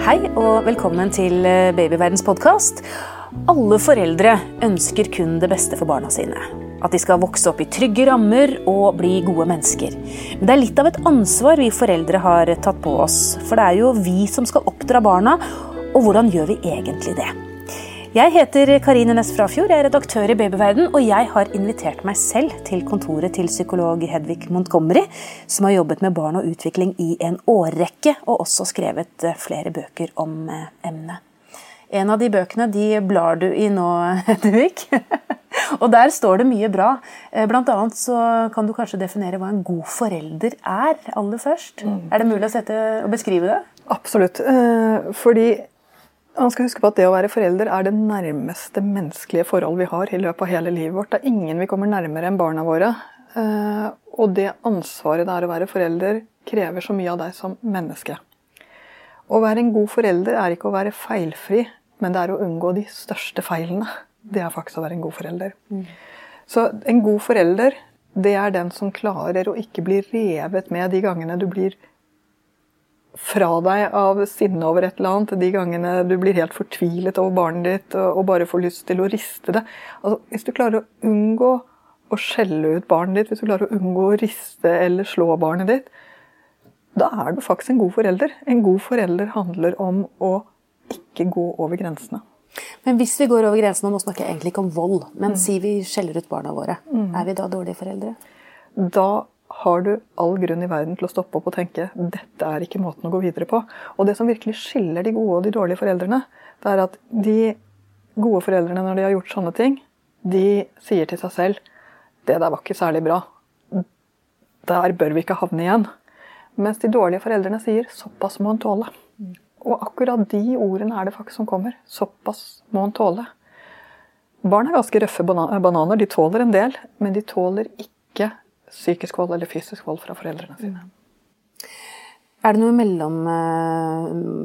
Hei og velkommen til eh, Babyverdens podkast. Alle foreldre ønsker kun det beste for barna sine. At de skal vokse opp i trygge rammer og bli gode mennesker. Men det er litt av et ansvar vi foreldre har tatt på oss. For det er jo vi som skal oppdra barna, og hvordan gjør vi egentlig det? Jeg heter Karine Næss Frafjord, jeg er redaktør i Babyverden, og jeg har invitert meg selv til kontoret til psykolog Hedvig Montgomery, som har jobbet med barn og utvikling i en årrekke, og også skrevet eh, flere bøker om eh, emnet. En av de bøkene de blar du i nå, Hedvig. og der står det mye bra. Eh, blant annet så kan du kanskje definere hva en god forelder er, aller først. Mm. Er det mulig å, sette, å beskrive det? Absolutt. Fordi man skal huske på at det å være forelder er det nærmeste menneskelige forhold vi har i løpet av hele livet vårt. Det er ingen vi kommer nærmere enn barna våre. Eh, og det ansvaret det er å være forelder, krever så mye av deg som menneske. Å være en god forelder er ikke å være feilfri, men det er å unngå de største feilene. Det er faktisk å være en god forelder. Mm. Så en god forelder, det er den som klarer å ikke bli revet med de gangene du blir fra deg av sinne over et eller annet, de gangene du blir helt fortvilet over barnet ditt og bare får lyst til å riste det. Altså, hvis du klarer å unngå å skjelle ut barnet ditt, hvis du klarer å unngå å riste eller slå barnet ditt, da er du faktisk en god forelder. En god forelder handler om å ikke gå over grensene. Men hvis vi går over grensene, og nå snakker jeg egentlig ikke om vold, men mm. si vi skjeller ut barna våre, mm. er vi da dårlige foreldre? Da har du all grunn i verden til å stoppe opp og tenke dette er ikke måten å gå videre på. Og det som virkelig skiller de gode og de dårlige foreldrene, det er at de gode foreldrene, når de har gjort sånne ting, de sier til seg selv det der var ikke særlig bra. Der bør vi ikke havne igjen. Mens de dårlige foreldrene sier såpass må en tåle. Og akkurat de ordene er det faktisk som kommer. Såpass må en tåle. Barn er ganske røffe bananer. De tåler en del, men de tåler ikke psykisk vold eller fysisk vold fra foreldrene sine. Er det noe mellom, eh,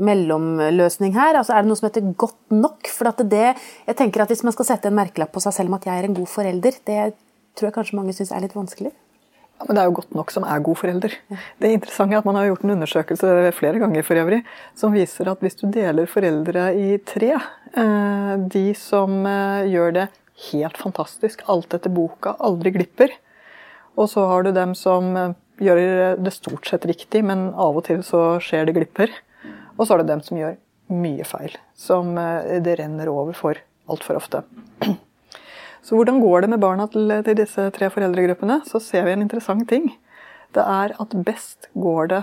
mellomløsning her? Altså, er det noe som heter godt nok? For det, jeg tenker at Hvis man skal sette en merkelapp på seg selv om at jeg er en god forelder, det tror jeg kanskje mange syns er litt vanskelig? Ja, men Det er jo godt nok som er god forelder. Ja. Det interessante er at Man har gjort en undersøkelse flere ganger for øvrig, som viser at hvis du deler foreldre i tre, eh, de som eh, gjør det helt fantastisk, alt etter boka, aldri glipper, og så har du dem som eh, gjør det stort sett riktig, men av og til så skjer det glipper. Og så har du dem som gjør mye feil, som eh, det renner over for altfor ofte. Så hvordan går det med barna til, til disse tre foreldregruppene? Så ser vi en interessant ting. Det er at best går det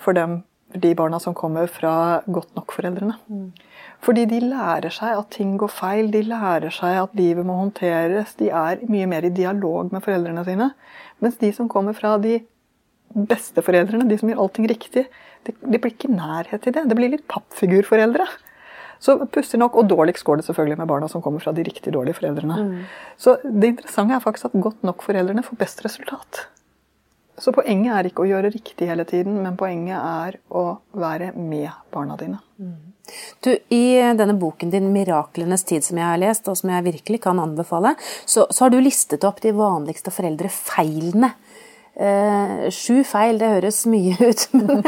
for dem, de barna som kommer fra godt nok-foreldrene. Fordi de lærer seg at ting går feil, de lærer seg at livet må håndteres. De er mye mer i dialog med foreldrene sine. Mens de som kommer fra de beste foreldrene, de som gjør allting riktig, det, de blir ikke nærhet til det. Det blir litt pappfigurforeldre. Så pussig nok, Og dårligst går det selvfølgelig med barna som kommer fra de riktig dårlige foreldrene. Mm. Så det interessante er faktisk at godt nok foreldrene får best resultat. Så poenget er ikke å gjøre riktig hele tiden, men poenget er å være med barna dine. Mm. Du, I denne boken din 'Miraklenes tid', som jeg har lest, og som jeg virkelig kan anbefale, så, så har du listet opp de vanligste foreldrefeilene Eh, sju feil, det høres mye ut. Men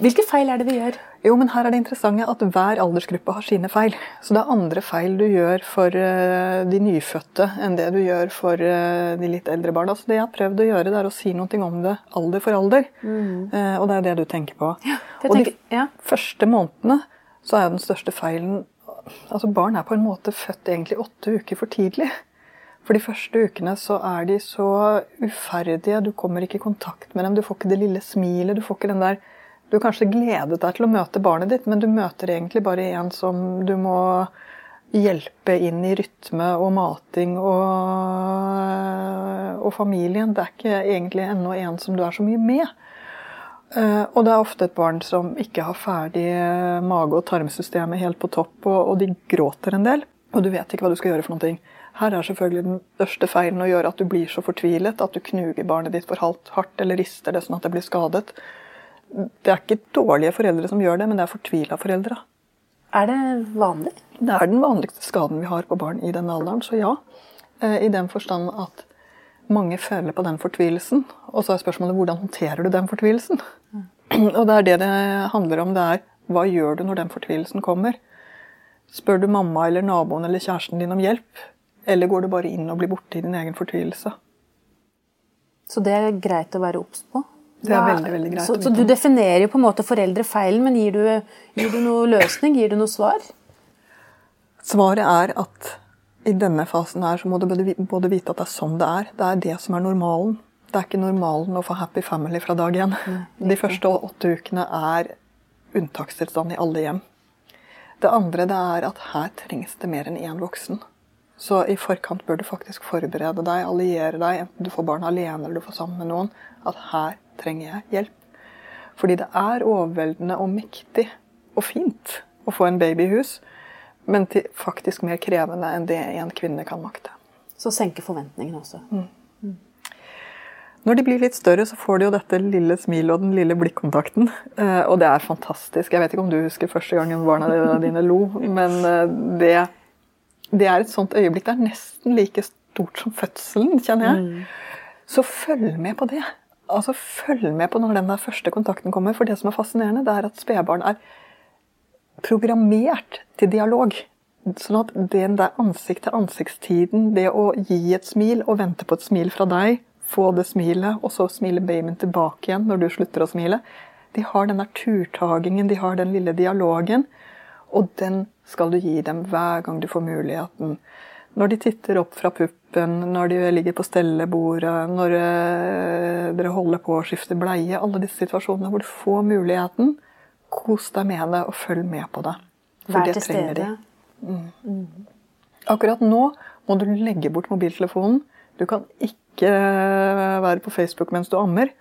hvilke feil er det vi gjør? Jo, men Her er det interessante at hver aldersgruppe har sine feil. Så det er andre feil du gjør for uh, de nyfødte enn det du gjør for uh, de litt eldre barna. Så det jeg har prøvd å gjøre, det er å si noe om det alder for alder. Mm. Uh, og det er det du tenker på. Ja, og tenker, de ja. første månedene så er jo den største feilen Altså Barn er på en måte født egentlig åtte uker for tidlig. For de første ukene så er de så uferdige, du kommer ikke i kontakt med dem. Du får ikke det lille smilet. Du får ikke den der Du har kanskje gledet deg til å møte barnet ditt, men du møter egentlig bare en som du må hjelpe inn i rytme og mating og, og familien. Det er ikke egentlig ennå en som du er så mye med. Uh, og det er ofte et barn som ikke har ferdig mage- og tarmsystemet helt på topp, og, de gråter en del. Og du vet ikke hva du skal gjøre for noe. Her er selvfølgelig den største feilen å gjøre at du blir så fortvilet at du knuger barnet ditt for hardt eller rister det sånn at det blir skadet. Det er ikke dårlige foreldre som gjør det, men det er fortvila foreldre. Er det vanlig? Det er den vanligste skaden vi har på barn i denne alderen, så ja. Eh, I den forstand at mange føler på den fortvilelsen. Og så er spørsmålet hvordan håndterer du den fortvilelsen? Mm. Og det er det det handler om. Det er Hva gjør du når den fortvilelsen kommer? Spør du mamma eller naboen eller kjæresten din om hjelp? Eller går du bare inn og blir borte i din egen fortvilelse? Så det er greit å være obs på? Det er veldig, veldig greit. Så, så, du definerer jo på en måte foreldrefeilen, men gir du, gir du noe løsning? Gir du noe svar? Svaret er at i denne fasen her så må du både vite at det er sånn det er. Det er det som er normalen. Det er ikke normalen å få happy family fra dag én. De første åtte ukene er unntakstilstand i alle hjem. Det andre det er at her trengs det mer enn én voksen. Så i forkant bør du faktisk forberede deg, alliere deg, enten du får barn alene eller du får sammen med noen, at her trenger jeg hjelp. Fordi det er overveldende og mektig og fint å få en baby i hus, men faktisk mer krevende enn det en kvinne kan makte. Så senke forventningene også. Mm. Når de blir litt større, så får de jo dette lille smilet og den lille blikkontakten. Eh, og det er fantastisk. Jeg vet ikke om du husker første gangen barna dine lo, men eh, det, det er et sånt øyeblikk. Det er nesten like stort som fødselen, kjenner jeg. Mm. Så følg med på det. Altså, Følg med på når den der første kontakten kommer. For det som er fascinerende, det er at spedbarn er programmert til dialog. Sånn at den der ansikt-til-ansiktstiden, det å gi et smil og vente på et smil fra deg få det smilet, og så smiler babyen tilbake igjen når du slutter å smile. De har den der turtagingen, de har den lille dialogen. Og den skal du gi dem hver gang du får muligheten. Når de titter opp fra puppen, når de ligger på stellebordet, når eh, dere holder på å skifte bleie. Alle disse situasjonene hvor du får muligheten. Kos deg med det, og følg med på det. For Vær det trenger de. Mm. Mm. Akkurat nå må du legge bort mobiltelefonen. Du kan ikke ikke være på Facebook mens du ammer.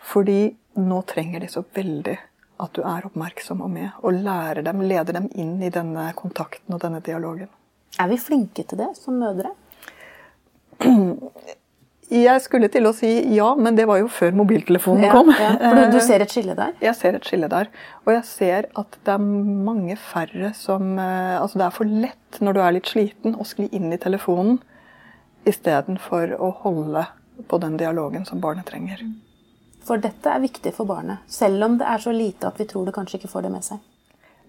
Fordi nå trenger de så veldig at du er oppmerksom og med, og lærer dem, leder dem inn i denne kontakten og denne dialogen. Er vi flinke til det som mødre? Jeg skulle til å si ja, men det var jo før mobiltelefonen kom. Ja, ja. Du, ser et skille der? Jeg ser et skille der. Og jeg ser at det er mange færre som eh, Altså det er for lett når du er litt sliten å skli inn i telefonen istedenfor å holde på den dialogen som barnet trenger. For dette er viktig for barnet, selv om det er så lite at vi tror det kanskje ikke får det med seg?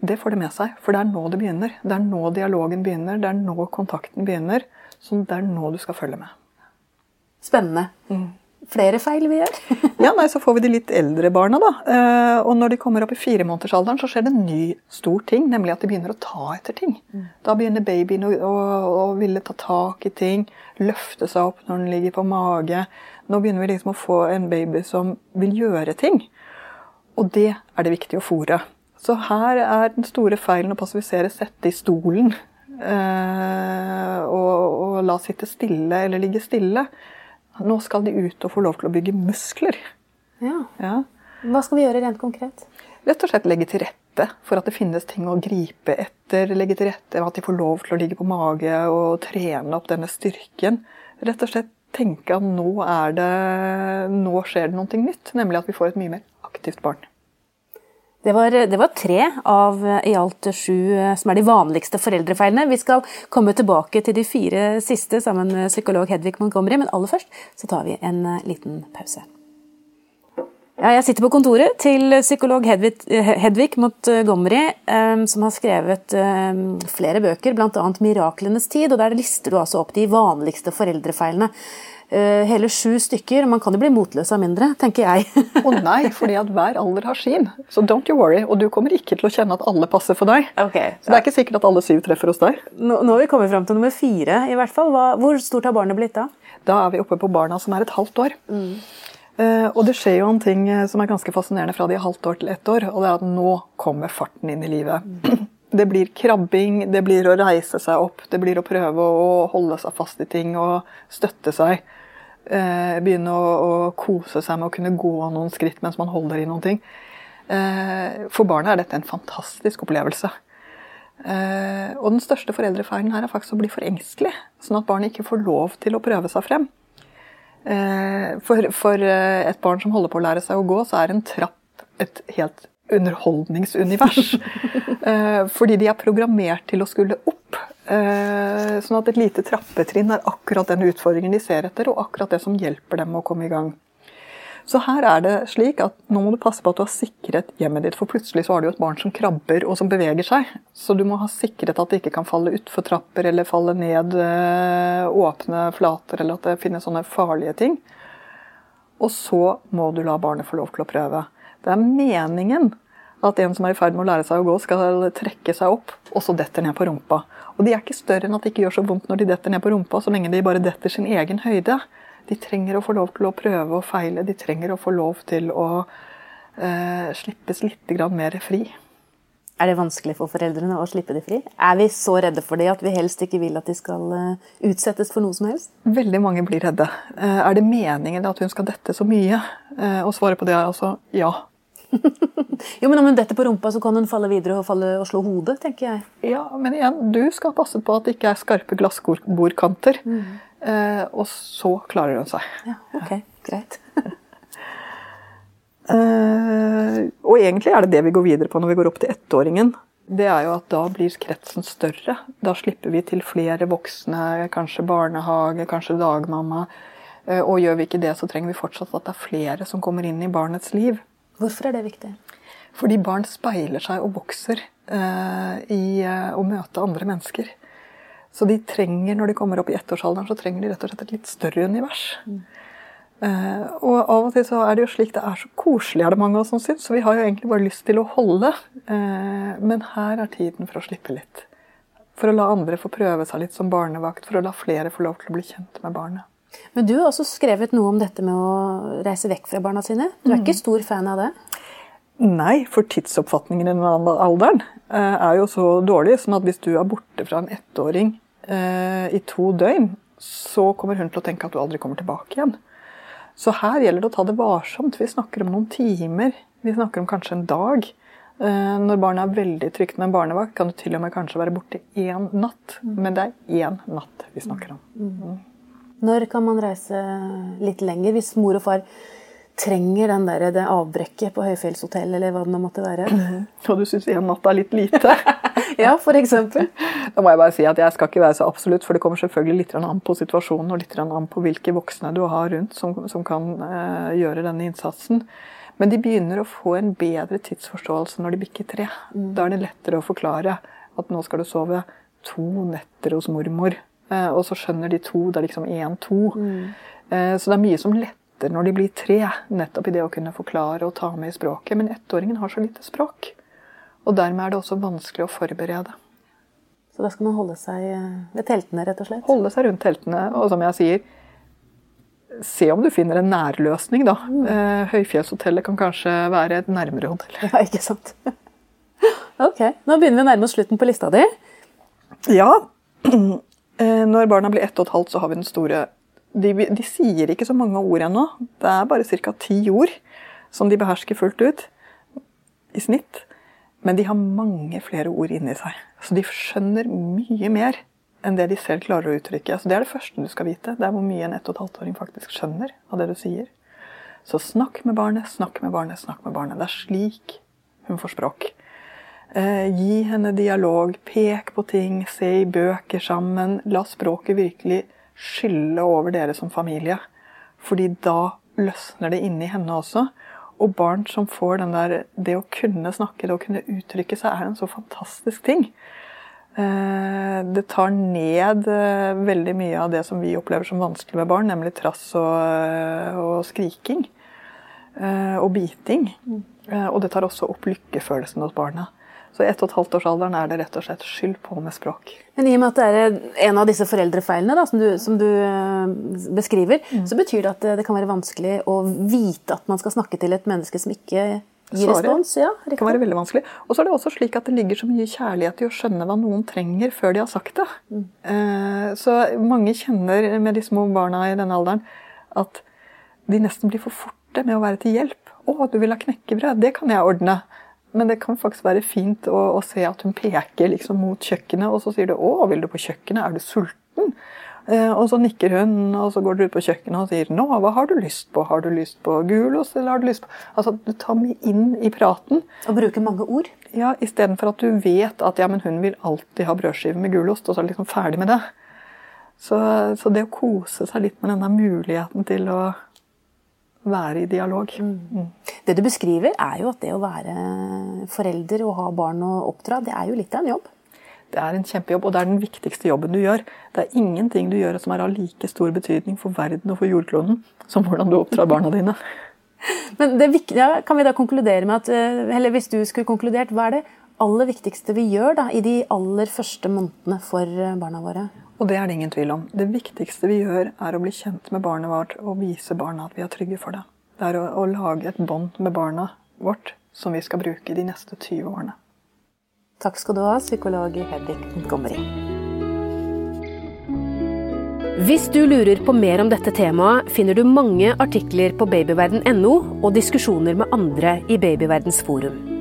Det får det med seg, for det er nå det begynner. Det er nå dialogen begynner, det er nå kontakten begynner. Så det er nå du skal følge med. Spennende. Mm flere feil vi gjør. ja, nei, Så får vi de litt eldre barna, da. Eh, og når de kommer opp i firemånedersalderen, så skjer det en ny stor ting, nemlig at de begynner å ta etter ting. Mm. Da begynner babyen å, å, å, ville ta tak i ting, løfte seg opp når den ligger på mage. Nå begynner vi liksom å få en baby som vil gjøre ting. Og det er det viktig å fòre. Så her er den store feilen å passivisere, sette i stolen. Eh, og, og la sitte stille eller ligge stille. Nå skal de ut og få lov til å bygge muskler. Ja. ja. Hva skal vi gjøre rent konkret? Rett og slett legge til rette for at det finnes ting å gripe etter. Legge til rette for at de får lov til å ligge på mage og trene opp denne styrken. Rett og slett tenke at nå, det, nå skjer det noe nytt. Nemlig at vi får et mye mer aktivt barn. Det var, det var, tre av eh, i alt sju eh, som er de vanligste foreldrefeilene. Vi skal komme tilbake til de fire siste sammen med psykolog Hedvig Montgomery, men aller først så tar vi en eh, liten pause. Ja, jeg sitter på kontoret til psykolog Hedvig, Hedvig Montgomery, som har skrevet flere bøker, bl.a. 'Miraklenes tid', og der lister du altså opp de vanligste foreldrefeilene. Eh, hele sju stykker. Man kan jo bli motløs av mindre, tenker jeg. Å oh nei, fordi at hver alder har sin. Så don't you worry. Og du kommer ikke til å kjenne at alle passer for deg. Okay, så det er ikke sikkert at alle syv treffer hos deg. Nå, nå har vi kommet fram til nummer fire, i hvert fall. Hva, hvor stort har barnet blitt da? Da er vi oppe på barna som er et halvt år. Mm. Uh, og det skjer jo en ting eh, som er ganske fascinerende fra de er halvt år til ett år, og det er at nå kommer farten inn i livet. Det blir krabbing, det blir å reise seg opp, det blir å prøve å holde seg fast i ting og støtte seg. Eh, begynne å, kose seg med å kunne gå noen skritt mens man holder i noen ting. Eh, for barnet er dette en fantastisk opplevelse. Eh, og den største foreldrefeilen her er faktisk å bli for engstelig, sånn at barnet ikke får lov til å prøve seg frem. For, for et barn som holder på å lære seg å gå, så er en trapp et helt underholdningsunivers. Fordi de er programmert til å skulle opp. Eh, sånn at et lite trappetrinn er akkurat den utfordringen de ser etter, og akkurat det som hjelper dem å komme i gang. Så her er det slik at nå må du passe på at du har sikret hjemmet ditt, for plutselig så har du jo et barn som krabber og som beveger seg. Så du må ha sikret at det ikke kan falle utfor trapper eller falle ned øh, åpne flater, eller at det finnes sånne farlige ting. Og så må du la barnet få lov til å prøve. Det er meningen at en som er i ferd med å lære seg å gå, skal trekke seg opp, og så detter ned på rumpa. Og de er ikke større enn at det ikke gjør så vondt når de detter ned på rumpa, så lenge de bare detter sin egen høyde. De trenger å få lov til å prøve og feile. De trenger å få lov til å eh, slippes litt mer fri. Er det vanskelig for foreldrene å slippe de fri? Er vi så redde for det at vi helst ikke vil at de skal uh, utsettes for noe som helst? Veldig mange blir redde. Uh, er det meningen at hun skal dette så mye? Uh, og svaret på det er altså ja. jo, men Om hun detter på rumpa, så kan hun falle videre og, falle og slå hodet, tenker jeg. Ja, Men igjen, du skal passe på at det ikke er skarpe glassbordkanter. Mm. Eh, og så klarer hun seg. Ja, ok, greit. eh, og egentlig er det det vi går videre på når vi går opp til ettåringen. Det er jo at da blir kretsen større. Da slipper vi til flere voksne, kanskje barnehage, kanskje dagmamma. Eh, og gjør vi ikke det, så trenger vi fortsatt at det er flere som kommer inn i barnets liv. Hvorfor er det viktig? Fordi barn speiler seg og vokser eh, i å møte andre mennesker. Så de trenger, når de kommer opp i ettårsalderen, så trenger de rett og slett et litt større univers. Mm. Eh, og av og til så er det jo slik det er så koselig, er det mange av oss som syns. Så vi har jo egentlig bare lyst til å holde. Uh, men her er tiden for å slippe litt. For å la andre få prøve seg litt som barnevakt. For å la flere få lov til å bli kjent med barnet. Men du har også skrevet noe om dette med å reise vekk fra barna sine. Du er ikke mm. stor fan av det? Nei, for tidsoppfatningen i den alderen eh, er jo så dårlig sånn at hvis du er borte fra en ettåring eh, i to døgn, så kommer hun til å tenke at du aldri kommer tilbake igjen. Så her gjelder det å ta det varsomt. Vi snakker om noen timer. Vi snakker om kanskje en dag. Eh, når barnet er veldig trygt med en barnevakt, kan du til og med kanskje være borte én natt. Men det er én natt vi snakker om. Mm. Når kan man reise litt lenger, hvis mor og far trenger den der, det avbrekket på høyfjellshotell, eller hva det nå måtte være? Og du syns én natt er litt lite? ja, for eksempel. Da må jeg bare si at jeg skal ikke være så absolutt, for det kommer selvfølgelig litt an på situasjonen og litt an på hvilke voksne du har rundt som, som kan uh, gjøre denne innsatsen. Men de begynner å få en bedre tidsforståelse når de bikker tre. Da er det lettere å forklare at nå skal du sove to netter hos mormor. Eh, og så skjønner de to. Det er liksom én-to. Mm. Eh, så det er mye som letter når de blir tre, nettopp i det å kunne forklare og ta med i språket. Men ettåringen har så lite språk. Og dermed er det også vanskelig å forberede. Så da skal man holde seg eh, ved teltene, rett og slett? Holde seg rundt teltene. Og som jeg sier, se om du finner en nærløsning, da. Mm. Høyfjellshotellet kan kanskje være et nærmere hotell. Ja, ikke sant. ok, nå begynner vi å nærme oss slutten på lista di. Ja. Eh, når barna blir ett og et halvt, så har vi den store de, de sier ikke så mange ord ennå. Det er bare ca. ti ord som de behersker fullt ut i snitt. Men de har mange flere ord inni seg. Så de skjønner mye mer enn det de selv klarer å uttrykke. Så Det er det første du skal vite. Det er hvor mye en ett og et halvt åring faktisk skjønner av det du sier. Så snakk med barnet, snakk med barnet, snakk med barnet. Det er slik hun får språk. Eh, gi henne dialog, pek på ting, se i bøker sammen. La språket virkelig skylle over dere som familie. Fordi da løsner det inni henne også. Og barn som får den der Det å kunne snakke, det å kunne uttrykke seg, er en så fantastisk ting. Eh, det tar ned eh, veldig mye av det som vi opplever som vanskelig med barn, nemlig trass og, og skriking. Og biting. Mm. Og det tar også opp lykkefølelsen hos barna. Så i ett og et halvt årsalderen er det rett og slett skyld på med språk. Men i og med at det er en av disse foreldrefeilene da, som, du, som, du, eh, beskriver, mm. så betyr det at det kan være vanskelig å vite at man skal snakke til et menneske som ikke gir Svaret. respons? Ja, det kan være veldig vanskelig. Og så er det også slik at det ligger så mye kjærlighet i å skjønne hva noen trenger før de har sagt det. Mm. Eh, så mange kjenner med de små barna i denne alderen at de nesten blir for forte med å være til hjelp. 'Å, du vil ha knekkebrød? Det kan jeg ordne.' Men det kan faktisk være fint å, å se at hun peker liksom mot kjøkkenet, og så sier du 'Å, vil du på kjøkkenet? Er du sulten?' Eh, og så nikker hun, og så går du ut på kjøkkenet og sier 'Nå, hva har du lyst på? Har du lyst på gulost, eller har du lyst på Altså, du tar med inn i praten. Og bruker mange ord? Ja, istedenfor at du vet at ja, men hun vil alltid ha brødskive med gulost, og så er det liksom ferdig med det. Så, så det å kose seg litt med denne muligheten til å være i dialog. Mm. Det du beskriver, er jo at det å være forelder og ha barn å oppdra, det er jo litt av en jobb. Det er en kjempejobb, og det er den viktigste jobben du gjør. Det er ingenting du gjør som er av like stor betydning for verden og for jordkloden som hvordan du oppdrar barna dine. Men det, Kan vi da konkludere med at, eh, eller hvis du skulle konkludert, hva er det aller viktigste vi gjør da, i de aller første månedene for eh, barna våre? Og det er det ingen tvil om. Det viktigste vi gjør, er å bli kjent med barnet vårt og vise barna at vi er trygge for det. Det er å, å lage et bånd med barna vårt som vi skal bruke de neste 20 årene. Takk skal du ha, psykolog Hedvig Montgomery. Hvis du lurer på mer om dette temaet, finner du mange artikler på babyverden.no og diskusjoner med andre i Babyverdens forum.